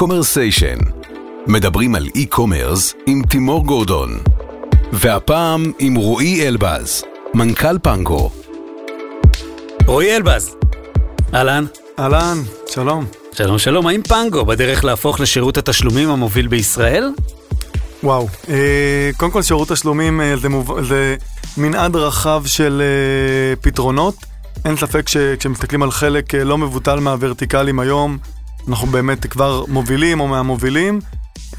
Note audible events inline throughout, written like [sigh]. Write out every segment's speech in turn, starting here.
קומרסיישן. מדברים על e-commerce עם תימור גורדון. והפעם עם רועי אלבז, מנכ"ל פנגו. רועי אלבז, אהלן. אהלן, שלום. שלום שלום, האם פנגו בדרך להפוך לשירות התשלומים המוביל בישראל? וואו, אה, קודם כל שירות תשלומים אה, זה, מוב... זה מנעד רחב של אה, פתרונות. אין ספק שכשמסתכלים על חלק אה, לא מבוטל מהוורטיקלים היום, אנחנו באמת כבר מובילים או מהמובילים,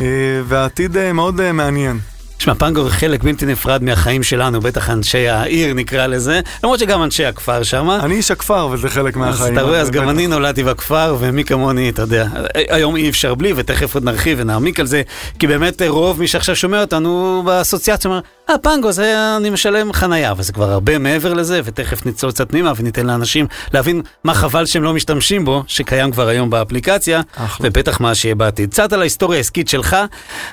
אה, והעתיד אה, מאוד אה, מעניין. תשמע, פנגו זה חלק בלתי נפרד מהחיים שלנו, בטח אנשי העיר נקרא לזה, למרות שגם אנשי הכפר שם. אני איש הכפר וזה חלק מהחיים. אז אתה רואה, אז גם. אני נולדתי בכפר, ומי כמוני, אתה יודע, היום אי אפשר בלי, ותכף עוד נרחיב ונעמיק על זה, כי באמת רוב מי שעכשיו שומע אותנו באסוציאציה אומר, אה, פנגו, זה אני משלם חנייה, וזה כבר הרבה מעבר לזה, ותכף נצלול קצת פנימה וניתן לאנשים להבין מה חבל שהם לא משתמשים בו, שקיים כבר היום באפליקציה, אחלה. ובטח מה שיהיה בעתיד. קצת על ההיסטוריה העסקית שלך,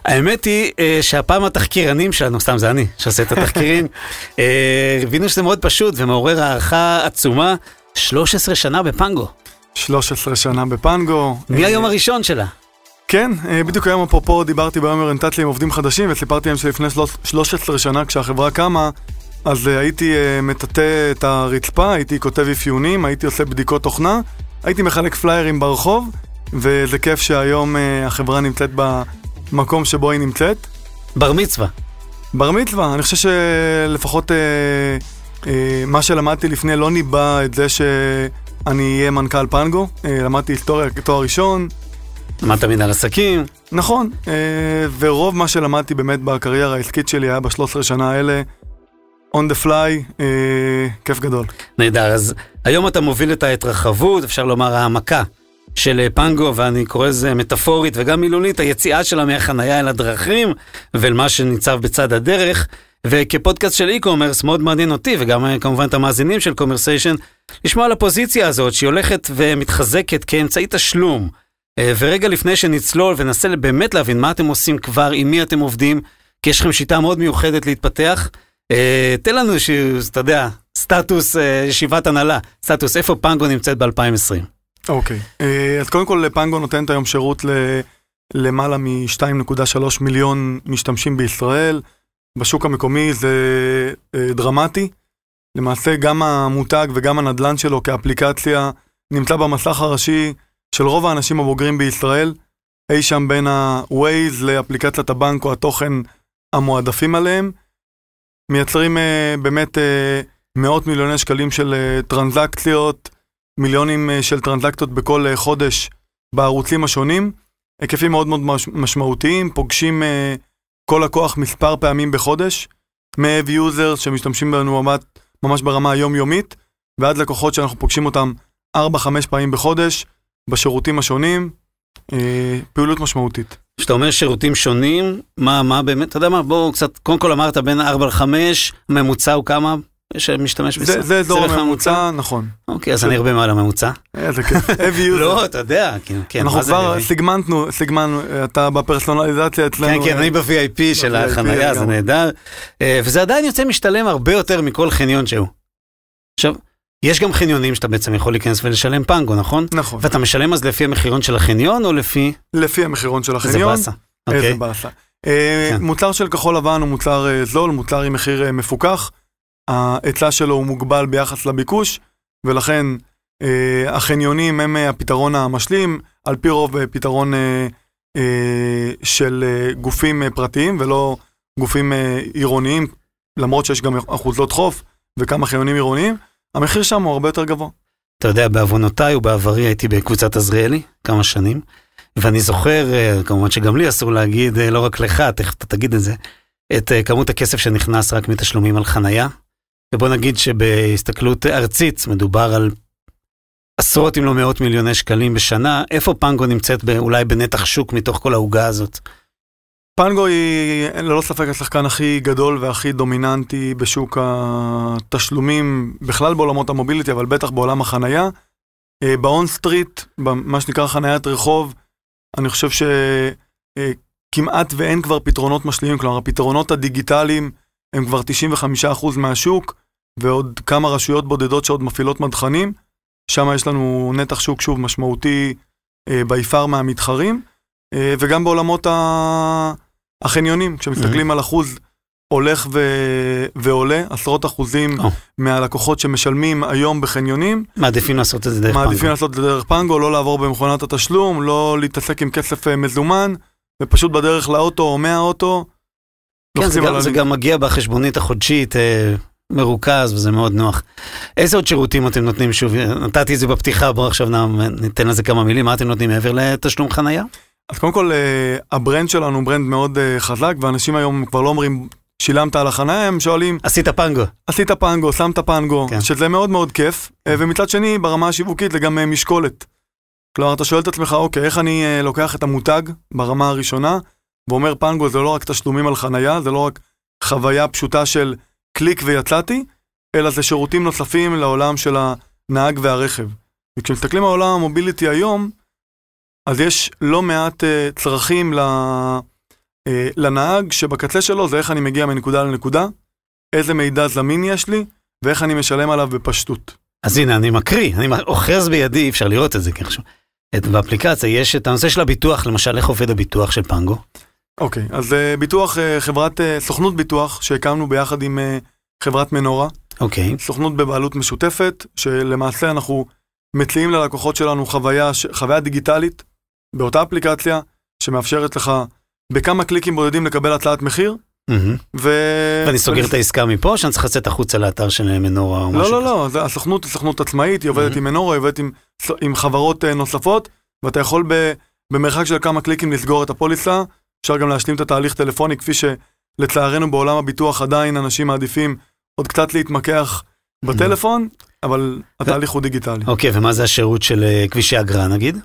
האמת היא אה, שהפעם התחקירנים שלנו, סתם זה אני שעושה את התחקירים, [laughs] אה, הבינו שזה מאוד פשוט ומעורר הערכה עצומה, 13 שנה בפנגו. 13 שנה בפנגו. מהיום הראשון שלה. כן, אה, בדיוק היום אפרופו דיברתי ביום אוריינטציה עם עובדים חדשים וסיפרתי להם שלפני שלוש- 13 שנה כשהחברה קמה, אז אה, הייתי אה, מטאטא את הרצפה, הייתי כותב אפיונים, הייתי עושה בדיקות תוכנה, הייתי מחלק פליירים ברחוב, וזה כיף שהיום החברה נמצאת במקום שבו היא נמצאת. בר מצווה. בר מצווה, אני חושב שלפחות אה, אה, מה שלמדתי לפני לא ניבא את זה שאני אהיה מנכ"ל פנגו, אה, למדתי היסטוריה כתואר ראשון, למדת מנהל עסקים. נכון, אה, ורוב מה שלמדתי באמת בקריירה העסקית שלי היה ב-13 שנה האלה, on the fly, אה, כיף גדול. נהדר, אז היום אתה מוביל את ההתרחבות, אפשר לומר העמקה של אה, פנגו, ואני קורא לזה מטאפורית וגם מילולית, היציאה שלה מהחנייה אל הדרכים ואל מה שניצב בצד הדרך. וכפודקאסט של e-commerce מאוד מעניין אותי, וגם כמובן את המאזינים של קומרסיישן, לשמוע על הפוזיציה הזאת שהיא הולכת ומתחזקת כאמצעי תשלום. אה, ורגע לפני שנצלול וננסה באמת להבין מה אתם עושים כבר, עם מי אתם עובדים, כי יש לכם שיטה מאוד מיוחדת להתפתח. אה, תן לנו איזשהו, אתה יודע, סטטוס אה, ישיבת הנהלה, סטטוס איפה פנגו נמצאת ב-2020. אוקיי. אה, אז קודם כל, פנגו נותנת היום שירות ל... למעלה מ-2.3 מיליון משתמשים בישראל. בשוק המקומי זה דרמטי. למעשה גם המותג וגם הנדל"ן שלו כאפליקציה נמצא במסך הראשי של רוב האנשים הבוגרים בישראל, אי שם בין ה-Waze לאפליקציית הבנק או התוכן המועדפים עליהם. מייצרים אה, באמת אה, מאות מיליוני שקלים של אה, טרנזקציות, מיליונים אה, של טרנזקציות בכל אה, חודש בערוצים השונים. היקפים מאוד מאוד מש- משמעותיים, פוגשים אה, כל לקוח מספר פעמים בחודש, users שמשתמשים בנו ממש, ממש ברמה היומיומית, ועד לקוחות שאנחנו פוגשים אותם 4-5 פעמים בחודש, בשירותים השונים, אה, פעילות משמעותית. כשאתה אומר שירותים שונים, מה, מה באמת, אתה יודע מה, בואו קצת, קודם כל אמרת בין 4 ל-5, הממוצע הוא כמה שמשתמש זה, זה אזור הממוצע, נכון. אוקיי, אז אני הרבה מעל הממוצע. איזה כיף. Have users. [laughs] לא, אתה יודע, כן, כן, אנחנו זה כבר? סיגמנטנו, סיגמנו, אתה בפרסונליזציה אצלנו. כן, כן, אני ב-VIP של החנייה, זה לגמרי. נהדר. אה, וזה עדיין יוצא משתלם הרבה יותר מכל חניון שהוא. עכשיו, יש גם חניונים שאתה בעצם יכול להיכנס ולשלם פנגו, נכון? נכון. ואתה משלם אז לפי המחירון של החניון או לפי... לפי המחירון של איזה החניון. באסה. איזה אוקיי. באסה. אה, כן. מוצר של כחול לבן הוא מוצר אה, זול, מוצר עם מחיר אה, מפוקח. ההיצע שלו הוא מוגבל ביחס לביקוש, ולכן אה, החניונים הם הפתרון המשלים, על פי רוב פתרון אה, אה, של אה, גופים אה, פרטיים ולא גופים אה, עירוניים, למרות שיש גם אחוזות חוף וכמה חניונים עירוניים, המחיר שם הוא הרבה יותר גבוה. אתה יודע, בעוונותיי ובעברי הייתי בקבוצת עזריאלי כמה שנים, ואני זוכר, אה, כמובן שגם לי אסור להגיד, אה, לא רק לך, תכף אתה תגיד את זה, את אה, כמות הכסף שנכנס רק מתשלומים על חנייה. ובוא נגיד שבהסתכלות ארצית מדובר על עשרות אם לא מאות מיליוני שקלים בשנה. איפה פנגו נמצאת אולי בנתח שוק מתוך כל העוגה הזאת? פנגו היא ללא ספק השחקן הכי גדול והכי דומיננטי בשוק התשלומים, בכלל בעולמות המוביליטי, אבל בטח בעולם החנייה. אה, באון סטריט, מה שנקרא חניית רחוב, אני חושב שכמעט ואין כבר פתרונות משלימים, כלומר הפתרונות הדיגיטליים הם כבר 95% מהשוק, ועוד כמה רשויות בודדות שעוד מפעילות מדחנים. שם יש לנו נתח שוק שוב משמעותי ביפר מהמתחרים. אה, וגם בעולמות ה- החניונים, כשמסתכלים על אחוז הולך ו- ועולה, עשרות אחוזים או. מהלקוחות שמשלמים היום בחניונים, מעדיפים לעשות את זה דרך מעדיפים פנגו. לעשות את זה דרך פנגו, לא לעבור במכונת התשלום, לא להתעסק עם כסף אה, מזומן, ופשוט בדרך לאוטו או מהאוטו. כן, זה על גם, זה. גם מגיע בחשבונית החודשית, אה, מרוכז, וזה מאוד נוח. איזה עוד שירותים אתם נותנים? שוב, נתתי את זה בפתיחה, בואו עכשיו נ- ניתן לזה כמה מילים. מה אתם נותנים מעבר לתשלום חנייה? אז קודם כל, אה, ה brand שלנו הוא brand מאוד אה, חזק, ואנשים היום כבר לא אומרים, שילמת על החניה, הם שואלים, עשית פנגו. עשית פנגו, שמת פנגו, כן. שזה מאוד מאוד כיף, אה, ומצד שני, ברמה השיווקית זה גם משקולת. כלומר, אתה שואל את עצמך, אוקיי, איך אני לוקח את המותג ברמה הראשונה, ואומר פנגו זה לא רק תשלומים על חנייה, זה לא רק חוויה פשוטה של קליק ויצאתי, אלא זה שירותים נוספים לעולם של הנהג והרכב. וכשמסתכלים על עולם המוביליטי היום, אז יש לא מעט אה, צרכים ל, אה, לנהג, שבקצה שלו זה איך אני מגיע מנקודה לנקודה, איזה מידע זמין יש לי, ואיך אני משלם עליו בפשטות. אז הנה, אני מקריא, אני אוחז בידי, אי אפשר לראות את זה, כי עכשיו... את, באפליקציה יש את הנושא של הביטוח, למשל, איך עובד הביטוח של פנגו? אוקיי, אז אה, ביטוח, אה, חברת, אה, סוכנות ביטוח שהקמנו ביחד עם אה, חברת מנורה, אוקיי, סוכנות בבעלות משותפת, שלמעשה אנחנו מציעים ללקוחות שלנו חוויה, ש- חוויה דיגיטלית באותה אפליקציה, שמאפשרת לך בכמה קליקים בודדים לקבל הצעת מחיר. ו... ואני סוגר את העסקה מפה, שאני צריך לצאת החוצה לאתר של מנורה או משהו לא, כזה? לא, לא, זה- הסוכנות היא סוכנות עצמאית, היא עובדת. עם מנורה, היא עובדת עם, חברות אה, נוספות, ואתה יכול במרחק של כמה קליקים לסגור את הפוליסה, אפשר גם להשלים את התהליך טלפוני, כפי שלצערנו בעולם הביטוח עדיין אנשים מעדיפים עוד קצת להתמקח בטלפון, אבל התהליך הוא דיגיטלי. אוקיי, ומה זה השירות של אה, כבישי אגרה נגיד?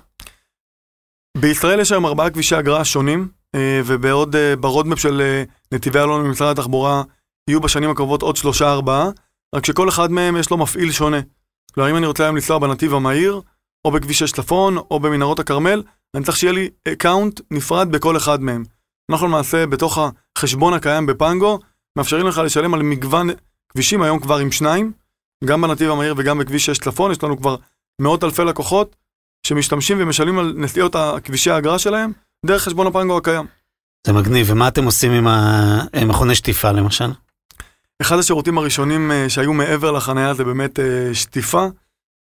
בישראל יש היום ארבעה כבישי אגרה שונים, אה, ובעוד, אה, ברודמפ של אה, נתיבי אלון במשרד התחבורה יהיו בשנים הקרובות עוד שלושה ארבעה, רק שכל אחד מהם יש לו מפעיל שונה. כלומר, אם אני רוצה היום לנסוע בנתיב המהיר, או בכביש 6 צפון, או במנהרות הכרמל, אני צריך שיהיה לי account נפרד בכל אחד מהם. אנחנו למעשה, בתוך החשבון הקיים בפנגו, מאפשרים לך לשלם על מגוון כבישים, היום כבר עם שניים, גם בנתיב המהיר וגם בכביש 6 צפון, יש לנו כבר מאות אלפי לקוחות שמשתמשים ומשלמים על נסיעות הכבישי האגרה שלהם דרך חשבון הפנגו הקיים. זה מגניב, ומה אתם עושים עם המכוני שטיפה למשל? אחד השירותים הראשונים אה, שהיו מעבר לחניה זה באמת אה, שטיפה,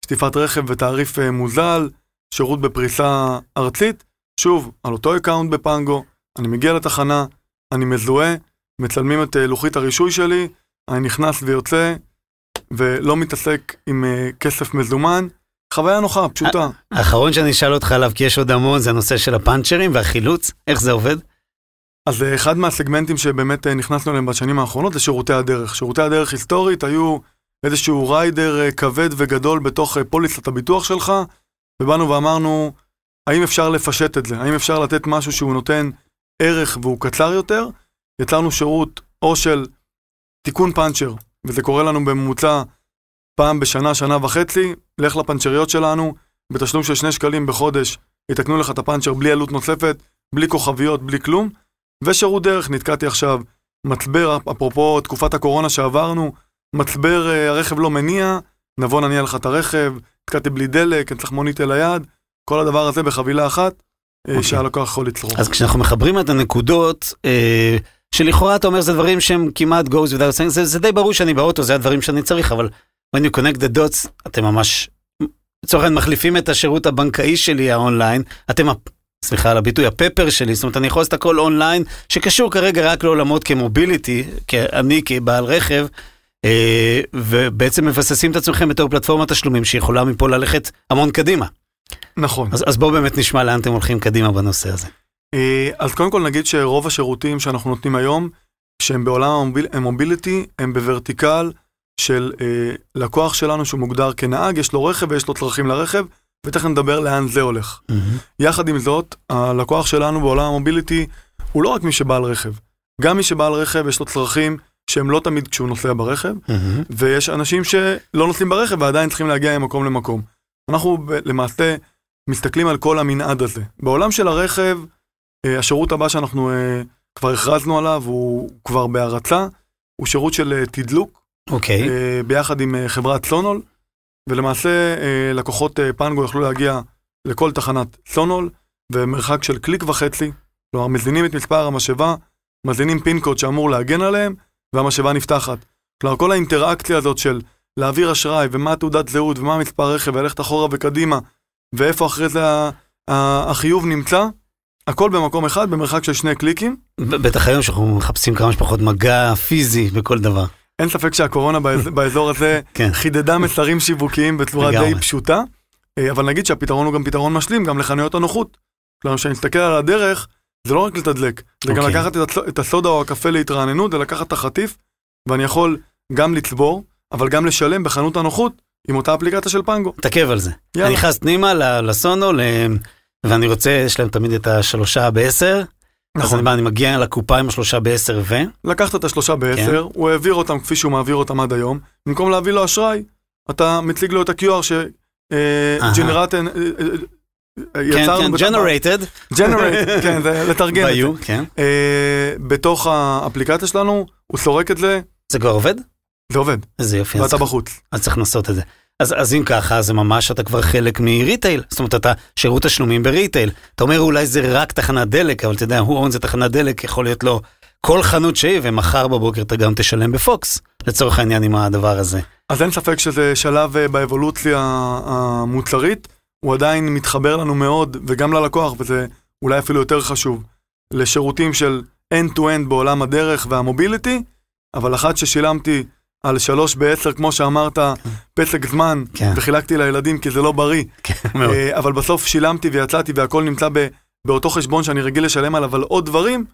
שטיפת רכב בתעריף אה, מוזל, שירות בפריסה ארצית. שוב, על אותו account בפנגו, אני מגיע לתחנה, אני מזוהה, מצלמים את לוחית הרישוי שלי, אני נכנס ויוצא, ולא מתעסק עם כסף מזומן. חוויה נוחה, פשוטה. האחרון שאני אשאל אותך עליו, כי יש עוד המון, זה הנושא של הפאנצ'רים והחילוץ, איך זה עובד? אז אה, אחד מהסגמנטים שבאמת אה, נכנסנו אליהם בשנים האחרונות זה שירותי הדרך. שירותי הדרך היסטורית היו איזשהו ריידר אה, כבד וגדול בתוך פוליסת הביטוח שלך, ובאנו ואמרנו, האם אפשר לפשט את זה? האם אפשר לתת משהו שהוא נותן ערך והוא קצר יותר? יצרנו שירות או של תיקון פאנצ'ר, וזה קורה לנו בממוצע פעם בשנה, שנה וחצי, לך לפאנצ'ריות שלנו, בתשלום של שני שקלים בחודש, יתקנו לך את הפאנצ'ר בלי עלות נוספת, בלי כוכביות, בלי כלום. ושירות דרך, נתקעתי עכשיו, מצבר, אפרופו תקופת הקורונה שעברנו, מצבר אה, הרכב לא מניע, נבוא נניע לך את הרכב, נתקעתי בלי דלק, אני צריך מונית אל היד, כל הדבר הזה בחבילה אחת, אה, אוקיי. שהלקוח יכול לצרוך. אז כשאנחנו מחברים את הנקודות, אה, שלכאורה אתה אומר זה דברים שהם כמעט goes without saying, זה, זה די ברור שאני באוטו, זה הדברים שאני צריך, אבל when you connect the dots, אתם ממש, לצורך העניין מחליפים את השירות הבנקאי שלי, האונליין, אתם, סליחה על הביטוי, הפפר שלי, זאת אומרת, אני יכול לעשות הכל אונליין, שקשור כרגע רק לעולמות ה mobility, אני כבעל רכב, אה, ובעצם מבססים את עצמכם בתור פלטפורמת תשלומים שיכולה מפה ללכת המון קדימה. נכון. אז, אז בואו באמת נשמע לאן אתם הולכים קדימה בנושא הזה. אה, אז קודם כל נגיד שרוב השירותים שאנחנו נותנים היום, שהם בעולם המוביל, המוביליטי, הם בוורטיקל של אה, לקוח שלנו שהוא מוגדר כנהג, יש לו רכב ויש לו צרכים לרכב, ותכף נדבר לאן זה הולך. יחד עם זאת, הלקוח שלנו בעולם המוביליטי הוא לא רק מי שבעל רכב. גם מי שבעל רכב יש לו צרכים שהם לא תמיד כשהוא נוסע ברכב, ויש אנשים שלא נוסעים ברכב ועדיין צריכים להגיע ממקום למקום. אנחנו ב- למעשה מסתכלים על כל המנעד הזה. בעולם של הרכב, אה, השירות הבא שאנחנו אה, כבר הכרזנו עליו, הוא כבר בהרצה, הוא שירות של אה, תדלוק, אוקיי. אה, ביחד עם אה, חברת סונול, ולמעשה אה, לקוחות פנגו יכלו להגיע לכל תחנת סונול, ומרחק של קליק וחצי, כלומר מזינים את מספר המשאבה, מזינים פין קוד שאמור להגן עליהם, והמשאבה נפתחת. כלומר, כל האינטראקציה הזאת של להעביר אשראי, ומה תעודת זהות, ומה מספר רכב, וללכת אחורה וקדימה, ואיפה אחרי זה החיוב נמצא, הכל במקום אחד, במרחק של שני קליקים. בטח היום שאנחנו מחפשים כמה שפחות מגע פיזי בכל דבר. אין ספק שהקורונה [laughs] באזור הזה כן. חידדה מסרים שיווקיים בצורה די פשוטה, אה, אבל נגיד שהפתרון הוא גם פתרון משלים, גם לחנויות הנוחות. כלומר, כשאני מסתכל על הדרך, זה לא רק לתדלק, זה okay. גם אוקיי. לקחת את הסודה או הקפה להתרעננות, ולקחת את החטיף, ואני יכול גם לצבור, אבל גם לשלם בחנות הנוחות עם אותה אפליקציה של פנגו. תעכב על זה. יאללה. אני נכנס פנימה לסונו, ואני רוצה, יש להם תמיד את השלושה בעשר. נכון. אז אני, אני מגיע לקופה עם השלושה בעשר ו? לקחת את השלושה בעשר, כן. הוא העביר אותם כפי שהוא מעביר אותם עד היום. במקום להביא לו אשראי, אתה מציג לו את ה-QR ש... ג'נרט... יצרנו... כן, כן, generated. generate, [laughs] כן, זה לתרגם את זה. כן. בתוך האפליקציה שלנו, הוא סורק את זה. זה כבר עובד? זה עובד. איזה יופי. ואתה בחוץ. אז צריך לנסות את זה. אז, אז אם ככה, זה ממש אתה כבר חלק מ retail. זאת אומרת, אתה שירות תשלומים ב retail. אתה אומר אולי זה רק תחנת דלק, אבל אתה יודע, היום זה תחנת דלק, יכול להיות לו כל חנות שהיא, ומחר בבוקר אתה גם תשלם בפוקס, לצורך העניין עם הדבר הזה. אז אין ספק שזה שלב אה, באבולוציה המוצרית, הוא עדיין מתחבר לנו מאוד, וגם ללקוח, וזה אולי אפילו יותר חשוב, לשירותים של end-to-end בעולם הדרך והמוביליטי, אבל אחת ששילמתי על שלוש בעשר, כמו שאמרת, פסק זמן, כן. וחילקתי לילדים כי זה לא בריא. כן, אה, אבל בסוף שילמתי ויצאתי והכל נמצא ב, באותו חשבון שאני רגיל לשלם עליו על עוד דברים,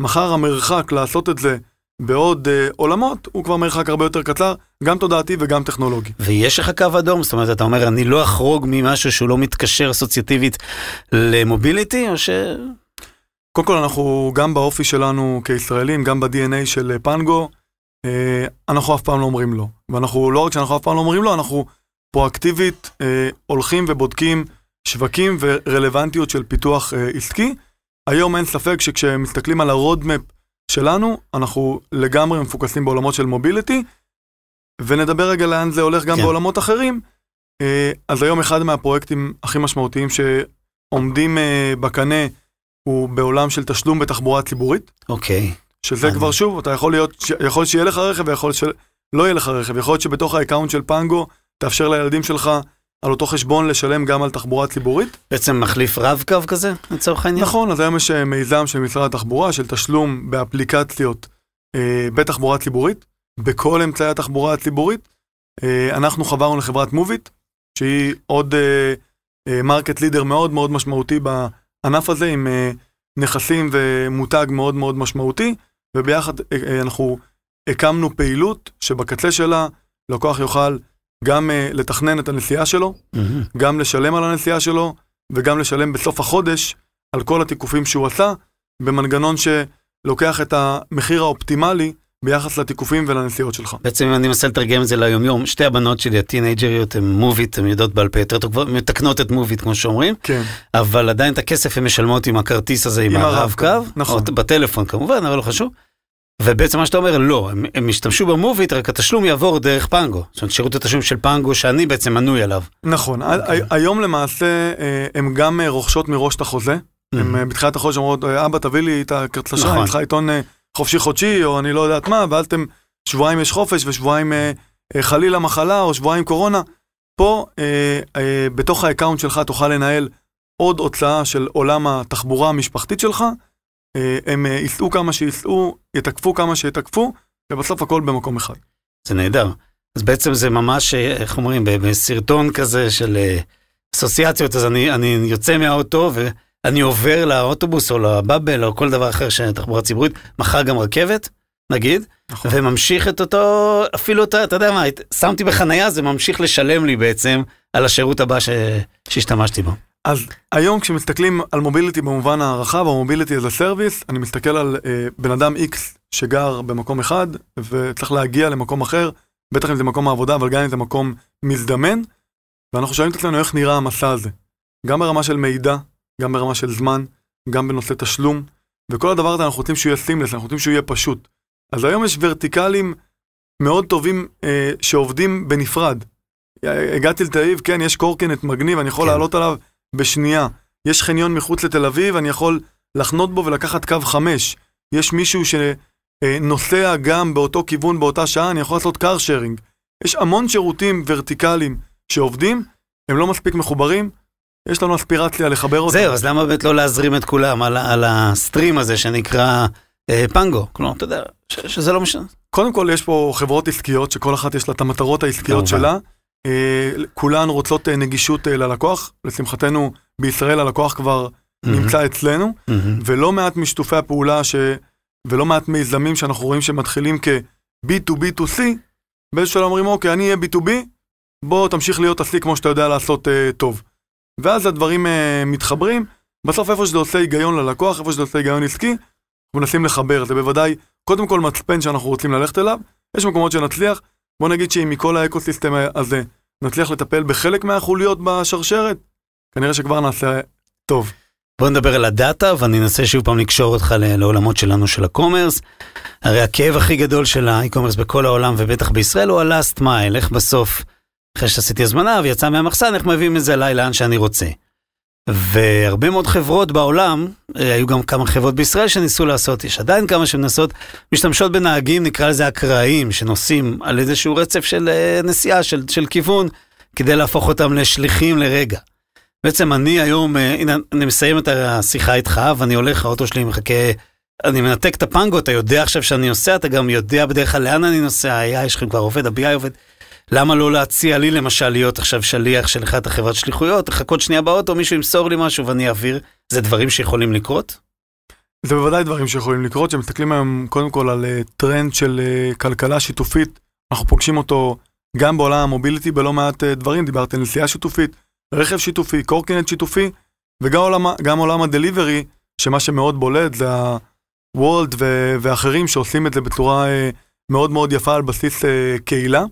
מחר המרחק לעשות את זה בעוד uh, עולמות הוא כבר מרחק הרבה יותר קצר, גם תודעתי וגם טכנולוגי. ויש לך קו אדום? זאת אומרת, אתה אומר, אני לא אחרוג ממשהו שהוא לא מתקשר אסוציאטיבית למוביליטי, או ש... קודם כל, אנחנו גם באופי שלנו כישראלים, גם ב-DNA של פנגו, אה, אנחנו אף פעם לא אומרים לא. ואנחנו, לא רק שאנחנו אף פעם לא אומרים לא, אנחנו פרואקטיבית אה, הולכים ובודקים שווקים ורלוונטיות של פיתוח אה, עסקי. היום אין ספק שכשמסתכלים על הרודמפ שלנו, אנחנו לגמרי מפוקסים בעולמות של mobility, ונדבר רגע לאן זה הולך גם כן. בעולמות אחרים. אה, אז היום אחד מהפרויקטים הכי משמעותיים שעומדים אה, בקנה הוא בעולם של תשלום בתחבורה ציבורית. אוקיי. שזה כבר שוב, אתה יכול להיות, יכול שיהיה לך רכב ויכול שלא יהיה לך רכב. יכול להיות שבתוך ה account של פנגו תאפשר לילדים שלך על אותו חשבון לשלם גם על תחבורה ציבורית. בעצם מחליף רב-קו כזה, לצורך העניין? נכון, אז היום יש אה, מיזם של משרד התחבורה של תשלום באפליקציות אה, בתחבורה ציבורית, בכל אמצעי התחבורה הציבורית. אה, אנחנו חברנו לחברת מוביט, שהיא עוד אה, אה, market leader מאוד מאוד משמעותי בענף הזה, עם אה, נכסים ומותג מאוד מאוד משמעותי. וביחד אה, אה, אנחנו הקמנו פעילות שבקצה שלה לקוח יוכל גם אה, לתכנן את הנסיעה שלו, mm-hmm. גם לשלם על הנסיעה שלו, וגם לשלם בסוף החודש על כל התיקופים שהוא עשה, במנגנון שלוקח את המחיר האופטימלי ביחס לתיקופים ולנסיעות שלך. בעצם אם אני מנסה לתרגם את זה ליומיום, שתי הבנות שלי, הטינג'ריות, הן מוביט, הן יודעות בעל פה יותר טוב, מתקנות את מוביט כמו שאומרים, כן. אבל עדיין את הכסף הן משלמות עם הכרטיס הזה, עם, עם הרב קו, נכון. בטלפון כמובן, אבל לא חשוב. ובעצם מה שאתה אומר, לא, הם, הם השתמשו במוביט, רק התשלום יעבור דרך פנגו. זאת אומרת, שירות התשלום של פנגו שאני בעצם מנוי עליו. נכון, okay. אוקיי. היום למעשה אה, הם גם אה, רוכשות מראש את החוזה. Mm-hmm. הם אה, בתחילת החודש אומרות, אבא תביא לי את הכרטיס נכון. אני צריכה לטעון חופשי חודשי, או אני לא יודעת מה, ואז אתם, שבועיים יש חופש ושבועיים חלילה מחלה, או שבועיים קורונה. פה, אה, אה, בתוך ה account שלך תוכל לנהל עוד הוצאה של עולם התחבורה המשפחתית שלך, אה, הם אה, ייסעו כמה שייסעו, יתקפו כמה שיתקפו, ובסוף הכל במקום אחד. זה נהדר. אז בעצם זה ממש, אה, איך אומרים, בסרטון כזה של אסוציאציות, אז אני, אני יוצא מהאוטו ואני עובר לאוטובוס או לבאבל או כל דבר אחר של תחבורה ציבורית, מחר גם רכבת, נגיד, נכון. וממשיך את אותו, אפילו אתה, אתה יודע מה, שמתי בחנייה, זה ממשיך לשלם לי בעצם על השירות הבא ש, שהשתמשתי בו. אז היום כשמסתכלים על מוביליטי במובן הרחב, או מוביליטי as a service, אני מסתכל על אה, בן אדם X שגר במקום אחד וצריך להגיע למקום אחר, בטח אם זה מקום העבודה, אבל גם אם זה מקום מזדמן, ואנחנו שואלים את עצמנו איך נראה המסע הזה. גם ברמה של מידע, גם ברמה של זמן, גם בנושא תשלום, וכל הדבר הזה אנחנו רוצים שהוא יהיה סימלס, אנחנו רוצים שהוא יהיה פשוט. אז היום יש ורטיקלים מאוד טובים אה, שעובדים בנפרד. הגעתי לתל אביב, כן, יש קורקינט מגניב, אני יכול כן. לעלות עליו בשנייה. יש חניון מחוץ לתל אביב, אני יכול לחנות בו ולקחת קו 5. יש מישהו שנוסע גם באותו כיוון באותה שעה, אני יכול לעשות car sharing. יש המון שירותים ורטיקליים שעובדים, הם לא מספיק מחוברים, יש לנו אספירציה לחבר אותם. זהו, אז למה באמת לא להזרים את כולם על, על הסטרים הזה שנקרא אה, פנגו? כלומר, אתה יודע, ש, שזה לא משנה. קודם כל יש פה חברות עסקיות שכל אחת יש לה את המטרות העסקיות. שלה. אה, כולן רוצות אה, נגישות אה, ללקוח, לשמחתנו בישראל הלקוח כבר נמצא אצלנו, מהמם. ולא מעט משתופי הפעולה ש... ולא מעט מיזמים שאנחנו רואים שמתחילים כ-B2B2C, באיזשהו שלב אומרים אוקיי אני אהיה B2B, בוא תמשיך להיות עשי כמו שאתה יודע לעשות אה, טוב. ואז הדברים אה, מתחברים, בסוף איפה שזה עושה היגיון ללקוח, איפה שזה עושה היגיון עסקי, אנחנו מנסים לחבר, זה בוודאי קודם כל מצפן שאנחנו רוצים ללכת אליו, יש מקומות שנצליח, בוא נגיד שאם מכל האקוסיסטם הזה נצליח לטפל בחלק מהחוליות בשרשרת, כנראה שכבר נעשה טוב. בוא נדבר על הדאטה, ואני אנסה שוב פעם לקשור אותך לעולמות שלנו של ה commerce. הרי הכאב הכי גדול של ה e-commerce בכל העולם, ובטח בישראל, הוא ה-last mile, איך בסוף, אחרי שעשיתי הזמנה ויצא מהמחסן, איך מביאים את זה אליי לאן שאני רוצה. והרבה מאוד חברות בעולם, אה, היו גם כמה חברות בישראל שניסו לעשות, יש עדיין כמה שמנסות, משתמשות בנהגים, נקרא לזה אקראיים, שנוסעים על איזשהו רצף של אה, נסיעה, של, של כיוון, כדי להפוך אותם לשליחים לרגע. בעצם אני היום, אה, הנה, אני מסיים את השיחה איתך, ואני הולך, האוטו שלי מחכה, אני מנתק את הפנגו, אתה יודע עכשיו שאני נוסע, אתה גם יודע בדרך כלל לאן אני נוסע, ה-AI שלכם כבר עובד, ה-BI עובד. למה לא להציע לי למשל להיות עכשיו שליח של אחת החברת שליחויות, לחכות שנייה באוטו, מישהו ימסור לי משהו ואני אעביר, זה דברים שיכולים לקרות? זה בוודאי דברים שיכולים לקרות, שמסתכלים היום קודם כל על אה, טרנד של אה, כלכלה שיתופית, אנחנו פוגשים אותו גם בעולם המוביליטי בלא מעט אה, דברים, דיברתי על נסיעה שיתופית, רכב שיתופי, קורקינט שיתופי, וגם עולם, עולם הדליברי, שמה שמאוד בולט זה הוולד ואחרים שעושים את זה בצורה מאוד מאוד יפה על בסיס קהילה.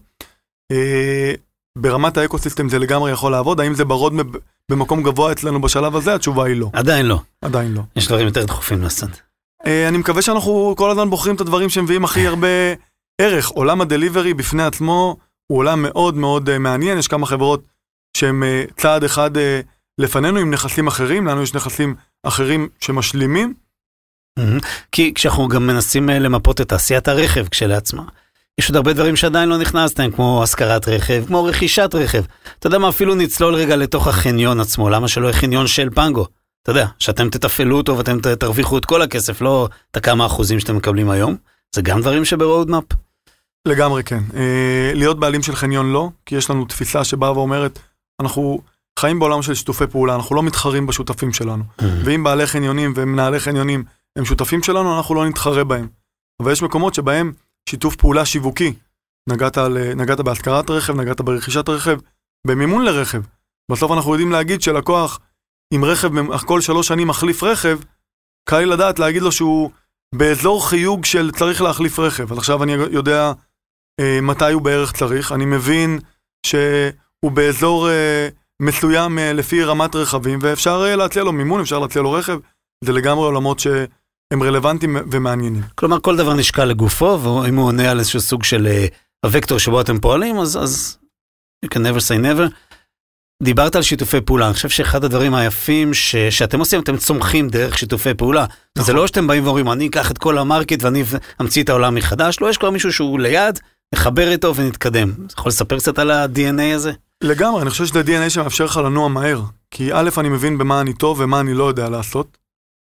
אה, ברמת האקוסיסטם זה לגמרי יכול לעבוד, האם זה ברוד במקום גבוה אצלנו בשלב הזה? התשובה היא לא, עדיין לא, עדיין לא. יש דברים יותר דחופים לעשות. אה, אני מקווה שאנחנו כל הזמן בוחרים את הדברים שמביאים הכי הרבה ערך. עולם הדליברי בפני עצמו הוא עולם מאוד מאוד אה, מעניין, יש כמה חברות שהן צעד אחד לפנינו עם נכסים אחרים, לנו יש נכסים אחרים שמשלימים. כי כשאנחנו גם מנסים למפות את תעשיית הרכב כשלעצמה, יש עוד הרבה דברים שעדיין לא נכנסתם, כמו השכרת רכב, כמו רכישת רכב. אתה יודע מה, אפילו נצלול רגע לתוך החניון עצמו, למה שלא יהיה חניון של פנגו? אתה יודע, שאתם תתפעלו אותו ואתם תרוויחו את כל הכסף, לא את הכמה אחוזים שאתם מקבלים היום. זה גם דברים שברודמאפ. לגמרי כן. אה, להיות בעלים של חניון לא, כי יש לנו תפיסה שבאה ואומרת, אנחנו חיים בעולם של שיתופי פעולה, אנחנו לא מתחרים בשותפים שלנו. ואם בעלי חניונים ומנהלי חניונים הם שותפים שלנו, אנחנו לא נתחרה בהם. אבל יש מקומות שבהם שיתוף פעולה שיווקי, נגעת, על, נגעת בהשכרת רכב, נגעת ברכישת רכב, במימון לרכב. בסוף אנחנו יודעים להגיד שלקוח עם רכב כל שלוש שנים מחליף רכב, קל לי לדעת להגיד לו שהוא באזור חיוג של צריך להחליף רכב. אז עכשיו אני יודע אה, מתי הוא בערך צריך, אני מבין שהוא באזור אה, מסוים אה, לפי רמת רכבים, ואפשר אה, להציע לו מימון, אפשר להציע לו רכב, זה לגמרי עולמות שהם רלוונטיים ומעניינים. כלומר, כל דבר נשקל לגופו, ואם הוא עונה על איזשהו סוג של אה, הוקטור שבו אתם פועלים, אז, אז you can never say never. דיברת על שיתופי פעולה, אני חושב שאחד הדברים היפים ש, שאתם עושים, אתם צומחים דרך שיתופי פעולה. נכון. זה לא שאתם באים ואומרים, אני אקח את כל המרקט ואני אמציא את העולם מחדש, לא, יש כבר מישהו שהוא ליד, נחבר איתו ונתקדם. אתה יכול לספר קצת על ה-DNA הזה? לגמרי, אני חושב שזה DNA שמאפשר לך לנוע מהר. כי א', אני מבין במה אני טוב ומה אני לא יודע לעשות.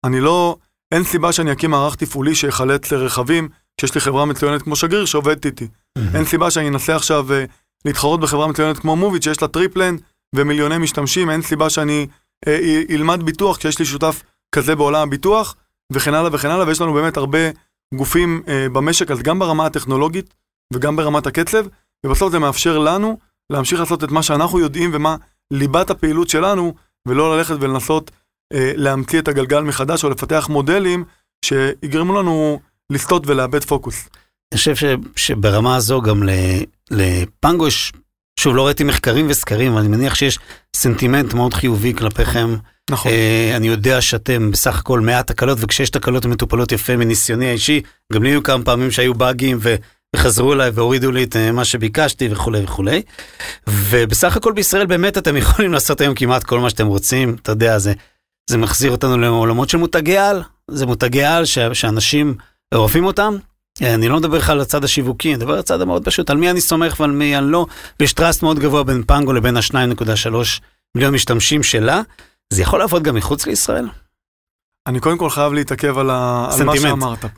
אני לא, אין סיבה שאני אקים מערך תפעולי שיחלץ רכבים, כשיש לי חברה מצוינת כמו שגריר שעובדת איתי. אין סיבה שאני אנסה עכשיו אה, להתחרות בחברה מצוינת כמו מוביט, שיש לה טריפלן ומיליוני משתמשים, אין סיבה שאני י- ילמד ביטוח כשיש לי שותף כזה בעולם הביטוח, וכן הלאה וכן הלאה, ויש לנו באמת הרבה גופים אה, במשק, אז גם ברמה הטכנולוגית וגם ברמת הקצב, ובסוף זה מאפשר לנו להמשיך לעשות את מה שאנחנו יודעים ומה ליבת הפעילות שלנו, ולא ללכת ולנסות להמציא את הגלגל מחדש או לפתח מודלים שיגרמו לנו לסטות ולאבד פוקוס. אני חושב ש, שברמה הזו גם לפנגו יש, שוב, לא ראיתי מחקרים וסקרים, אבל אני מניח שיש סנטימנט מאוד חיובי כלפיכם. נכון. אה, אני יודע שאתם בסך הכל מעט תקלות, וכשיש תקלות מטופלות יפה מניסיוני האישי. גם לי היו כמה פעמים שהיו באגים ו... וחזרו אליי והורידו לי את אה, מה שביקשתי וכולי וכולי. ובסך הכל בישראל באמת אתם יכולים לעשות היום כמעט כל מה שאתם רוצים, אתה יודע, זה זה מחזיר אותנו לעולמות של מותגי על, זה מותגי על ש, שאנשים אוהבים אותם. אני לא מדבר לך על הצד השיווקי, אני מדבר על הצד המאוד פשוט, על מי אני סומך ועל מי אני לא, ויש טראסט מאוד גבוה בין פנגו לבין ה-2.3 מיליון משתמשים שלה. זה יכול לעבוד גם מחוץ לישראל? אני קודם כל חייב להתעכב על, ה... על מה שאמרת פה.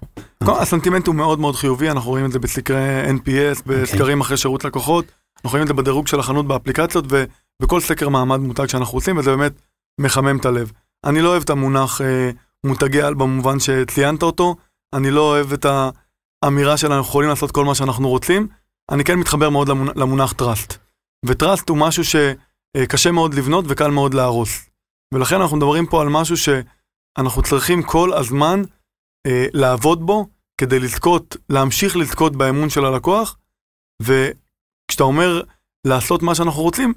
Okay. הסנטימנט הוא מאוד מאוד חיובי, אנחנו רואים את זה בסקרי NPS, בסקרים okay. אחרי שירות לקוחות, אנחנו רואים את זה בדירוג של החנות באפליקציות, ובכל סקר מעמד מותג שאנחנו עושים, וזה באמת מחמם את הלב. אני לא אוהב את המונח אה, מותגי על במובן שציינת אותו, אני לא אוהב את האמירה של אנחנו יכולים לעשות כל מה שאנחנו רוצים, אני כן מתחבר מאוד למונח טראסט. וטראסט הוא משהו שקשה מאוד לבנות וקל מאוד להרוס. ולכן אנחנו מדברים פה על משהו שאנחנו צריכים כל הזמן אה, לעבוד בו כדי לזכות, להמשיך לזכות באמון של הלקוח, וכשאתה אומר לעשות מה שאנחנו רוצים,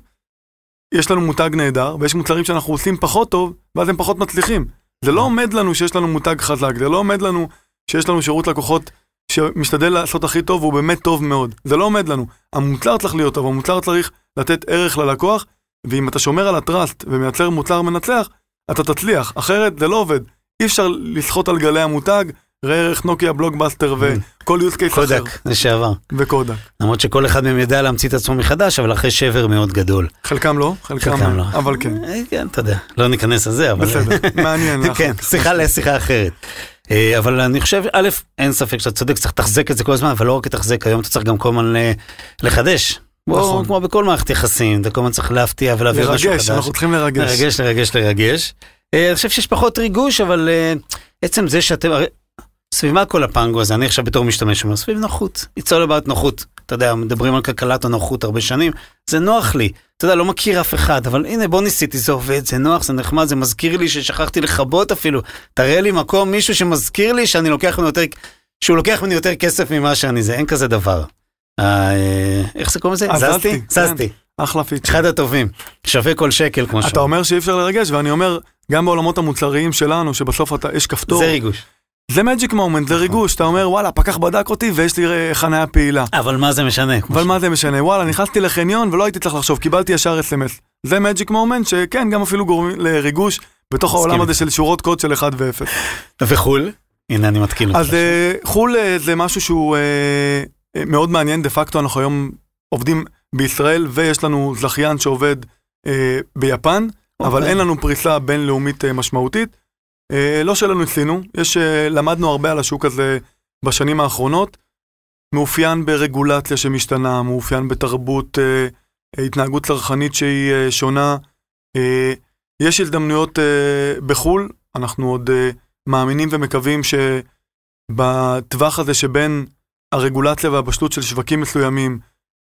יש לנו מותג נהדר, ויש מוצרים שאנחנו עושים פחות טוב, ואז הם פחות מצליחים. זה לא עומד לנו שיש לנו מותג חזק, זה לא עומד לנו שיש לנו שירות לקוחות שמשתדל לעשות הכי טוב, והוא באמת טוב מאוד. זה לא עומד לנו. המוצר צריך להיות טוב, המוצר צריך לתת ערך ללקוח, ואם אתה שומר על הטראסט ומייצר מוצר מנצח, אתה תצליח, אחרת זה לא עובד. אי אפשר לסחוט על גלי המותג, ראה ערך נוקיה, בלוקבאסטר וכל use case אחר. קודק, לשעבר. וקודק. למרות שכל אחד מהם יודע להמציא את עצמו מחדש, אבל אחרי שבר מאוד גדול. חלקם לא, חלקם, חלקם לא. אבל כן. אה, כן, אתה יודע, לא ניכנס לזה, אבל... בסדר, מעניין. [laughs] כן, שיחה לשיחה אחרת. אה, אבל אני חושב, א', אין ספק שאתה צודק, צריך לתחזק את זה כל הזמן, אבל לא רק לתחזק, היום אתה צריך גם כל הזמן לחדש. בוא, נכון. כמו בכל מערכת יחסים, אתה כל הזמן צריך להפתיע ולהביא משהו חדש. לרגש, אנחנו צריכים לרגש. לרגש, לרגש, לרגש. אה, אני חושב שיש פחות ריגוש, אבל עצם זה שאתם, סביב מה כל הפנגו הזה, אני עכשיו בתור משתמש אומר, סביב נוחות, it's all about נוחות. אתה יודע, מדברים על כלכלת הנוחות הרבה שנים, זה נוח לי. אתה יודע, לא מכיר אף אחד, אבל הנה בוא ניסיתי, זה עובד, זה נוח, זה נחמד, זה מזכיר לי ששכחתי לכבות אפילו. תראה לי מקום, מישהו שמזכיר לי שאני לוקח ממנו יותר, שהוא לוקח ממני יותר כסף ממה שאני זה, אין כזה דבר. אה, איך זה קוראים לזה? אה, זזתי? זזתי. כן. אחלה פיצ'ר. אחד הטובים, שווה כל שקל כמו שאומר. אתה אומר שאי אפשר לרגש, ואני אומר, גם בעולמות המוצריים שלנו, שבסוף אתה, יש כפתור. זה ריגוש. זה magic moment, זה. ריגוש, אתה אומר וואלה, פקח בדק אותי ויש לי אה, חניה פעילה. אבל מה זה משנה? אבל מה זה משנה? וואלה, נכנסתי לחניון ולא הייתי צריך לחשוב, קיבלתי ישר אס.אם.אס. זה magic moment שכן, גם אפילו גורם לריגוש בתוך העולם הזה של שורות קוד של 1 ו-0. וחו"ל? הנה אני מתקין אותך. אז אה, חו"ל אה, זה משהו שהוא מאוד מעניין, דה פקטו אנחנו היום עובדים בישראל ויש לנו זכיין שעובד ביפן, אבל אוקיי. אין לנו פריסה בינלאומית משמעותית. אה, לא שלא ניסינו, יש, אה, למדנו הרבה על השוק הזה בשנים האחרונות. מאופיין ברגולציה שמשתנה, מאופיין בתרבות, אה, התנהגות צרכנית שהיא שונה. יש הזדמנויות בחו"ל, אנחנו עוד מאמינים ומקווים שבטווח הזה שבין הרגולציה והבשלות של שווקים מסוימים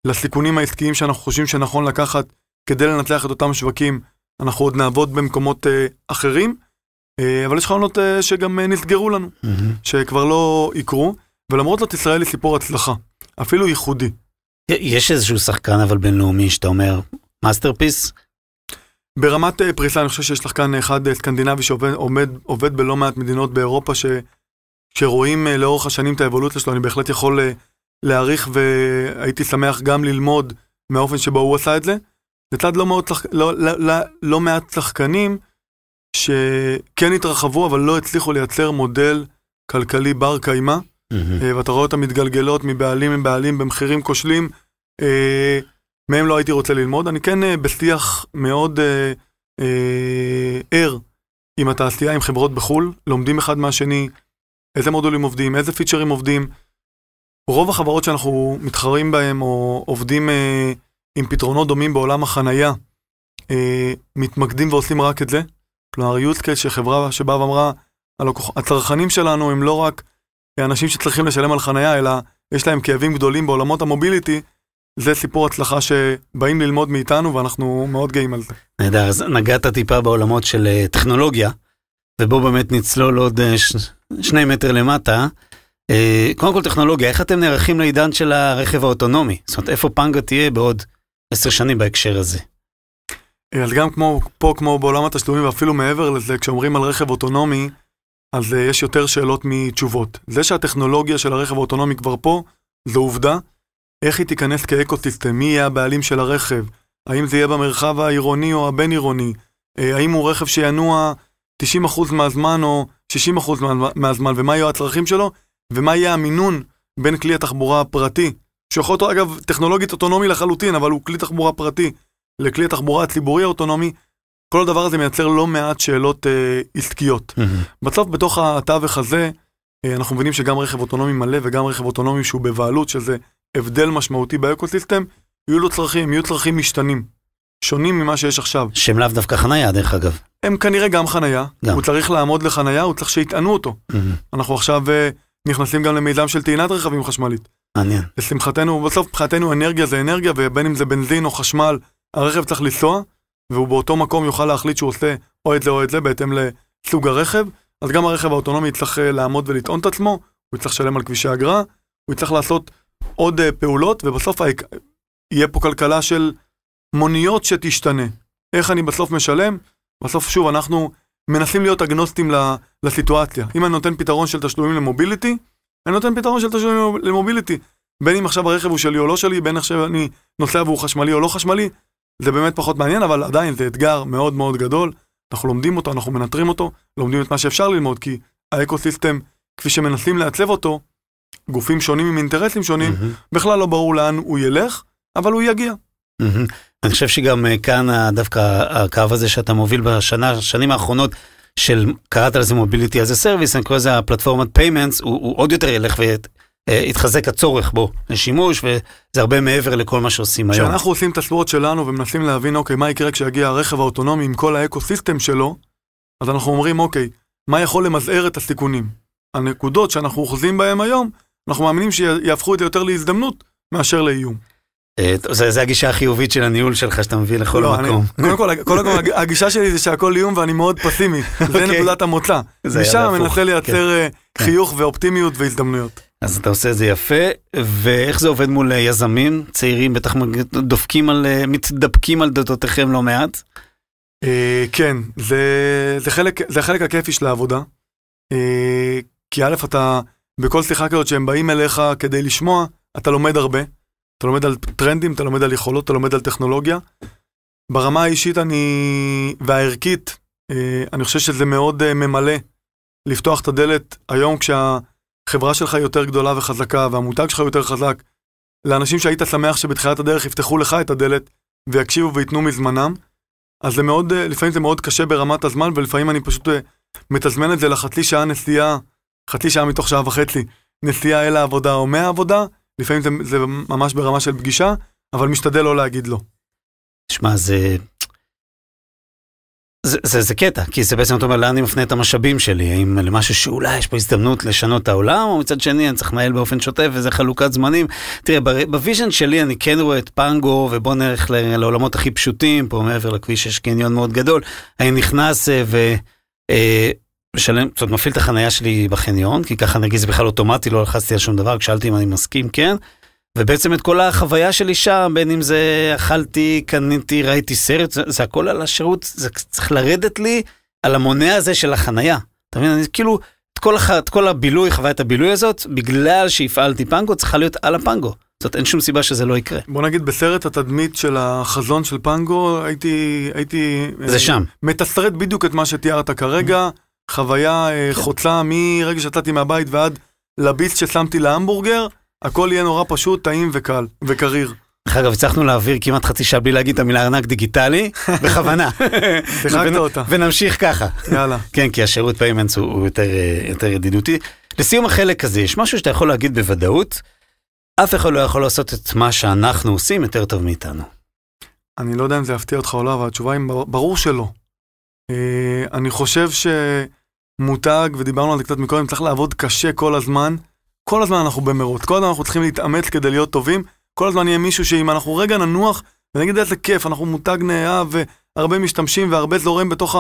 לסיכונים העסקיים שאנחנו חושבים שנכון לקחת כדי לנצח את אותם שווקים, אנחנו עוד נעבוד במקומות אחרים. אה, אבל יש חלונות אה, שגם אה, נסגרו לנו, שכבר לא יקרו, ולמרות זאת ישראל היא סיפור הצלחה, אפילו ייחודי. יש איזשהו שחקן אבל בינלאומי שאתה אומר, masterpiece? ברמת פריסה אני חושב שיש שחקן אחד סקנדינבי שעובד בלא מעט מדינות באירופה, ש, שרואים לאורך השנים את האבולוציה שלו, אני בהחלט יכול להעריך והייתי שמח גם ללמוד מהאופן שבו הוא עשה את זה. לצד לא, מאוד, לא, לא, לא, לא מעט שחקנים שכן התרחבו, אבל לא הצליחו לייצר מודל כלכלי בר קיימא, mm-hmm. ואתה רואה אותם מתגלגלות מבעלים לבעלים במחירים כושלים, אה, מהם לא הייתי רוצה ללמוד. אני כן אה, בשיח מאוד ער עם התעשייה, עם חברות בחו"ל, לומדים אחד מהשני איזה מודולים עובדים, איזה פיצ'רים עובדים. רוב החברות שאנחנו מתחרים בהם או עובדים אה, עם פתרונות דומים בעולם החנייה, אה, מתמקדים ועושים רק את זה. כלומר, use case שחברה שבאה ואמרה, הצרכנים שלנו הם לא רק אנשים שצריכים לשלם על חנייה, אלא יש להם כאבים גדולים בעולמות המוביליטי, זה סיפור הצלחה שבאים ללמוד מאיתנו ואנחנו מאוד גאים על זה. נהדר, אז נגעת טיפה בעולמות של אה, טכנולוגיה, ובואו באמת נצלול עוד אה, ש... שני מטר למטה. אה, קודם כל טכנולוגיה, איך אתם נערכים לעידן של הרכב האוטונומי? זאת אומרת, איפה פנגה תהיה בעוד עשר שנים בהקשר הזה? אז גם כמו פה, כמו בעולם התשלומים, ואפילו מעבר לזה, כשאומרים על רכב אוטונומי, אז uh, יש יותר שאלות מתשובות. זה שהטכנולוגיה של הרכב האוטונומי כבר פה, זו עובדה. איך היא תיכנס כאקוסיסטם? מי יהיה הבעלים של הרכב? האם זה יהיה במרחב העירוני או הבין-עירוני? Uh, האם הוא רכב שינוע 90% מהזמן או 60% מה- מהזמן, ומה יהיו הצרכים שלו, ומה יהיה המינון בין כלי התחבורה הפרטי, שיכול להיות אגב טכנולוגית אוטונומי לחלוטין, אבל הוא כלי תחבורה פרטי, לכלי התחבורה הציבורי האוטונומי, כל הדבר הזה מייצר לא מעט שאלות אה, עסקיות. מהמם. בסוף בתוך התווך הזה, אה, אנחנו מבינים שגם רכב אוטונומי מלא וגם רכב אוטונומי שהוא בבעלות, שזה הבדל משמעותי באקוסיסטם, יהיו לו צרכים, יהיו צרכים משתנים, שונים ממה שיש עכשיו. שהם לאו דווקא חנייה, דרך אגב. הם כנראה גם חנייה, גם. הוא צריך לעמוד לחנייה, הוא צריך שיטענו אותו. מהמם. אנחנו עכשיו אה, נכנסים גם למיזם של טעינת רכבים חשמלית. מעניין. לשמחתנו, בסוף מבחינתנו אנרגיה זה אנרגיה, ובין אם זה בנזין או חשמל, הרכב צריך לנסוע, והוא באותו מקום יוכל להחליט שהוא עושה או את זה או את זה בהתאם לסוג הרכב. אז גם הרכב האוטונומי יצטרך אה, לעמוד ולטעון את עצמו, הוא יצטרך לשלם על כבישי אגרה, הוא יצטרך לעשות עוד אה, פעולות, ובסוף יהיה פה כלכלה של מוניות שתשתנה. איך אני בסוף משלם? בסוף שוב, אנחנו מנסים להיות אגנוסטים לסיטואציה. אם אני נותן פתרון של תשלומים למוביליטי, אני נותן פתרון של תשלומים למוביליטי. בין אם עכשיו הרכב הוא שלי או לא שלי, בין עכשיו אני נוסע והוא חשמלי או לא חשמלי, זה באמת פחות מעניין, אבל עדיין זה אתגר מאוד מאוד גדול. אנחנו לומדים אותו, אנחנו מנטרים אותו, לומדים את מה שאפשר ללמוד, כי ה ecosystem, כפי שמנסים לעצב אותו, גופים שונים עם אינטרסים שונים, מהמם. בכלל לא ברור לאן הוא ילך, אבל הוא יגיע. מהמם. אני חושב שגם אה, כאן ה- דווקא הקו הזה שאתה מוביל בשנה, השנים האחרונות, של, קראת לזה mobility as a service, אני קורא לזה הפלטפורמת payments, הוא, הוא עוד יותר ילך ויתחזק הצורך בו לשימוש, וזה הרבה מעבר לכל מה שעושים היום. כשאנחנו עושים את הסבורות שלנו ומנסים להבין, אוקיי, מה יקרה כשיגיע הרכב האוטונומי עם כל האקוסיסטם שלו, אז אנחנו אומרים, אוקיי, מה יכול למזער את הסיכונים? הנקודות שאנחנו אוחזים בהן היום, אנחנו מאמינים שיהפכו את זה יותר להזדמנות מאשר לאיום. אה, זה, הגישה החיובית של הניהול שלך שאתה מביא לכל לא, אני- מקום. קודם כל, קודם כל, הג- הגישה שלי זה שהכל איום ואני מאוד פסימי. זה אוקיי. נקודת המוצא. משם מנסה לייצר אה, כן. חיוך ואופטימיות והזדמנויות. אז אתה עושה את זה יפה, ואיך זה עובד מול אה, יזמים צעירים, בטח דופקים על, אה, מתדפקים על דלתותיכם לא מעט. אה, כן, זה, זה, חלק, זה החלק הכיפי של העבודה. כי א', אתה, בכל שיחה כזאת שהם באים אליך כדי לשמוע, אתה לומד הרבה. אתה לומד על טרנדים, אתה לומד על יכולות, אתה לומד על טכנולוגיה. ברמה האישית אני, והערכית, אני חושב שזה מאוד ממלא לפתוח את הדלת היום כשהחברה שלך יותר גדולה וחזקה והמותג שלך יותר חזק, לאנשים שהיית שמח שבתחילת הדרך יפתחו לך את הדלת ויקשיבו וייתנו מזמנם. אז זה מאוד, אה, לפעמים זה מאוד קשה ברמת הזמן, ולפעמים אני פשוט אה, מתזמן את זה לחצי שעה נסיעה, חצי שעה מתוך שעה וחצי, נסיעה אל העבודה או מהעבודה, לפעמים זה, זה ממש ברמה של פגישה, אבל משתדל לא להגיד לא. תשמע, זה... זה, זה, זה קטע, כי זה בעצם, אתה אומר, לאן אני מפנה את המשאבים שלי? האם למשהו שאולי יש פה הזדמנות לשנות את העולם, או מצד שני אני צריך לנהל באופן שוטף, וזה חלוקת זמנים. תראה, ב vision שלי אני כן רואה את פנגו, ובוא נלך לעולמות הכי פשוטים, פה מעבר לכביש יש קניון מאוד גדול. אני נכנס אה, ו... אה, משלם, זאת אומרת, מפעיל את החנייה שלי בחניון, כי ככה נגיד זה בכלל אוטומטי, לא לחצתי על שום דבר, כשאלתי אם אני מסכים, כן. ובעצם את כל החוויה שלי שם, בין אם זה אכלתי, קניתי, ראיתי סרט, זה, זה הכל על השירות, זה צריך לרדת לי על המונה הזה של החנייה. אתה מבין? אני כאילו, את כל, הח, את כל הבילוי, חוויית הבילוי הזאת, בגלל שהפעלתי פנגו, צריכה להיות על הפנגו. זאת אין שום סיבה שזה לא יקרה. בוא נגיד בסרט התדמית של החזון של פנגו, הייתי, הייתי... זה אה, שם. מתסרט בדיוק את מה שתיארת כרגע, חוויה אה, חוצה מרגע שיצאתי מהבית ועד הביס ששמתי להמבורגר, הכל יהיה נורא פשוט, טעים וקל, וקריר. דרך אגב, הצלחנו להעביר כמעט חצי שעה בלי להגיד את המילה ארנק דיגיטלי, [laughs] בכוונה. שיחקת אותה. ונמשיך ככה. יאללה. כן, כי השירות payments הוא, יותר, אה, יותר ידידותי. לסיום החלק הזה, יש משהו שאתה יכול להגיד בוודאות, אף אחד לא יכול לעשות את מה שאנחנו עושים יותר טוב מאיתנו. אני לא יודע אם זה יפתיע אותך או לא, אבל התשובה היא בר- ברור שלא. אה, אני חושב שמותג, ודיברנו על זה קצת מקודם, צריך לעבוד קשה כל הזמן. כל הזמן אנחנו במרוץ, כל הזמן אנחנו צריכים להתאמץ כדי להיות טובים. כל הזמן יהיה מישהו שאם אנחנו רגע ננוח, ונגיד איזה כיף, אנחנו מותג נאהב, והרבה משתמשים והרבה זורם בתוך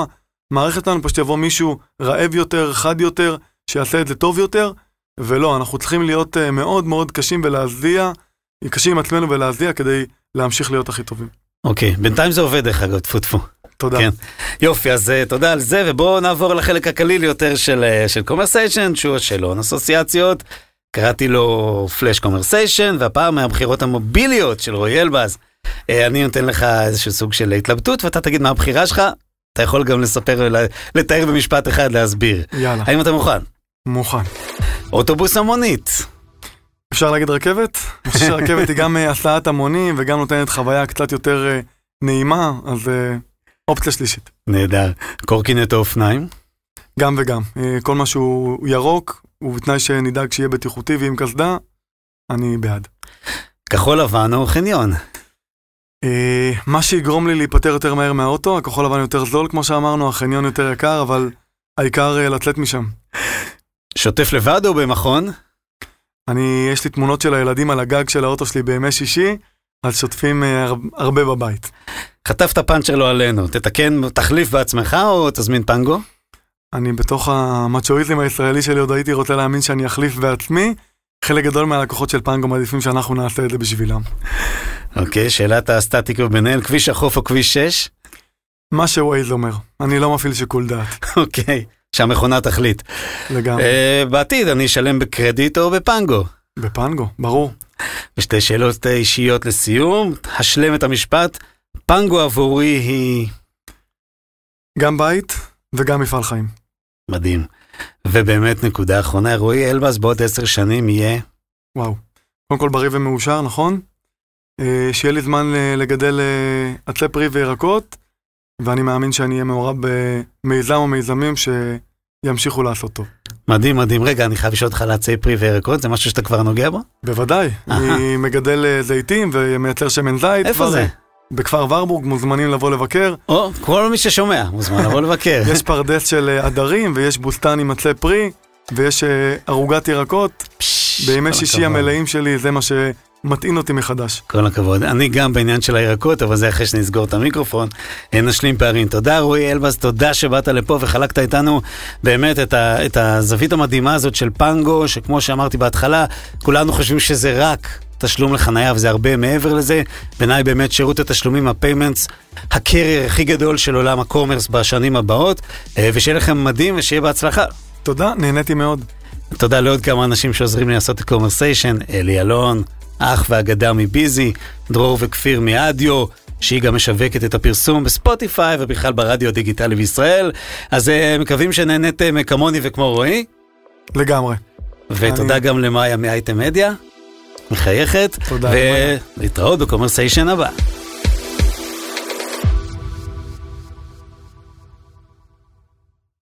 המערכת שלנו, פשוט יבוא מישהו רעב יותר, חד יותר, שיעשה את זה טוב יותר. ולא, אנחנו צריכים להיות אה, מאוד מאוד קשים ולהזיע, קשים עם עצמנו ולהזיע כדי להמשיך להיות הכי טובים. אוקיי, בינתיים זה עובד דרך אגב, טפו טפו. תודה. כן. יופי, אז אה, תודה על זה, ובואו נעבור לחלק הקליל יותר של, אה, של commersation, שהוא השאלון אסוציאציות. קראתי לו flash commersation, והפעם מהבחירות המוביליות של רועי אלבז. אה, אני נותן לך איזשהו סוג של התלבטות, ואתה תגיד מה הבחירה שלך, אתה יכול גם לספר, לתאר במשפט אחד, להסביר. יאללה. האם אתה מוכן? מוכן. אוטובוס או מונית. אפשר להגיד רכבת? אני חושב שרכבת היא גם אה, הסעת המונים וגם נותנת חוויה קצת יותר אה, נעימה, אז אופציה שלישית. נהדר. קורקינט או אופניים? גם וגם. כל מה שהוא ירוק, ובתנאי שנדאג שיהיה בטיחותי ועם קסדה, אני בעד. כחול לבן או חניון? מה שיגרום לי להיפטר יותר מהר מהאוטו, הכחול לבן יותר זול, כמו שאמרנו, החניון יותר יקר, אבל העיקר לצאת משם. שוטף לבד או במכון? אני, יש לי תמונות של הילדים על הגג של האוטו שלי בימי שישי, אז שוטפים אה, הרבה בבית. חטפת פאנצ'ר לא עלינו, תתקן, תחליף בעצמך או תזמין פנגו? אני בתוך המצ'ואיזם הישראלי שלי עוד הייתי רוצה להאמין שאני אחליף בעצמי. חלק גדול מהלקוחות של פנגו מעדיפים שאנחנו נעשה את זה בשבילם. אוקיי, שאלת הסטטיק ובן-אל, כביש החוף או כביש 6? מה שווייז אומר, אני לא מפעיל שיקול דעת. [laughs] אוקיי. שהמכונה תחליט. לגמרי. Uh, בעתיד אני אשלם בקרדיט או בפנגו? בפנגו, ברור. ושתי שאלות אישיות לסיום, השלם את המשפט, פנגו עבורי היא... גם בית וגם מפעל חיים. מדהים. ובאמת נקודה אחרונה, רועי אלבז בעוד עשר שנים יהיה... וואו. קודם כל בריא ומאושר, נכון? Uh, שיהיה לי זמן לגדל uh, עצי פרי וירקות. ואני מאמין שאני אהיה מעורב במיזם או מיזמים שימשיכו לעשות טוב. מדהים, מדהים. רגע, אני חייב לשאול אותך על עצי פרי וירקות, זה משהו שאתה כבר נוגע בו? בוודאי. אני מגדל אה, זיתים ומייצר שמן זית. איפה זה? בכפר ורבורג, מוזמנים לבוא לבקר. או, כל מי ששומע, מוזמן לבוא לבקר. [laughs] יש פרדס של אה, עדרים, ויש בוסתן עם עצי פרי, ויש אה, ערוגת ירקות. בימי שישי המלאים שלי, זה מה ש... מטעין אותי מחדש. כל הכבוד. אני גם בעניין של הירקות, אבל זה אחרי שנסגור את המיקרופון. נשלים פערים. תודה רועי אלבז, תודה שבאת לפה וחלקת איתנו באמת את, ה, את הזווית המדהימה הזאת של פנגו, שכמו שאמרתי בהתחלה, כולנו חושבים שזה רק תשלום לחנייה וזה הרבה מעבר לזה. בעיניי באמת שירות התשלומים, ה payments, ה carrier הכי גדול של עולם ה commerce בשנים הבאות, אה, ושיהיה לכם מדהים ושיהיה בהצלחה. תודה, נהניתי מאוד. תודה לעוד כמה אנשים שעוזרים לי לעשות את commersation, אלי אלון. אח ואגדה מביזי, דרור וכפיר מאדיו, שהיא גם משווקת את הפרסום בספוטיפיי ובכלל ברדיו הדיגיטלי בישראל. אז uh, מקווים שנהניתם כמוני וכמו רועי. לגמרי. ותודה אני... גם למאיה מאייטם מדיה, מחייכת. תודה. ולהתראות ב commersation הבא.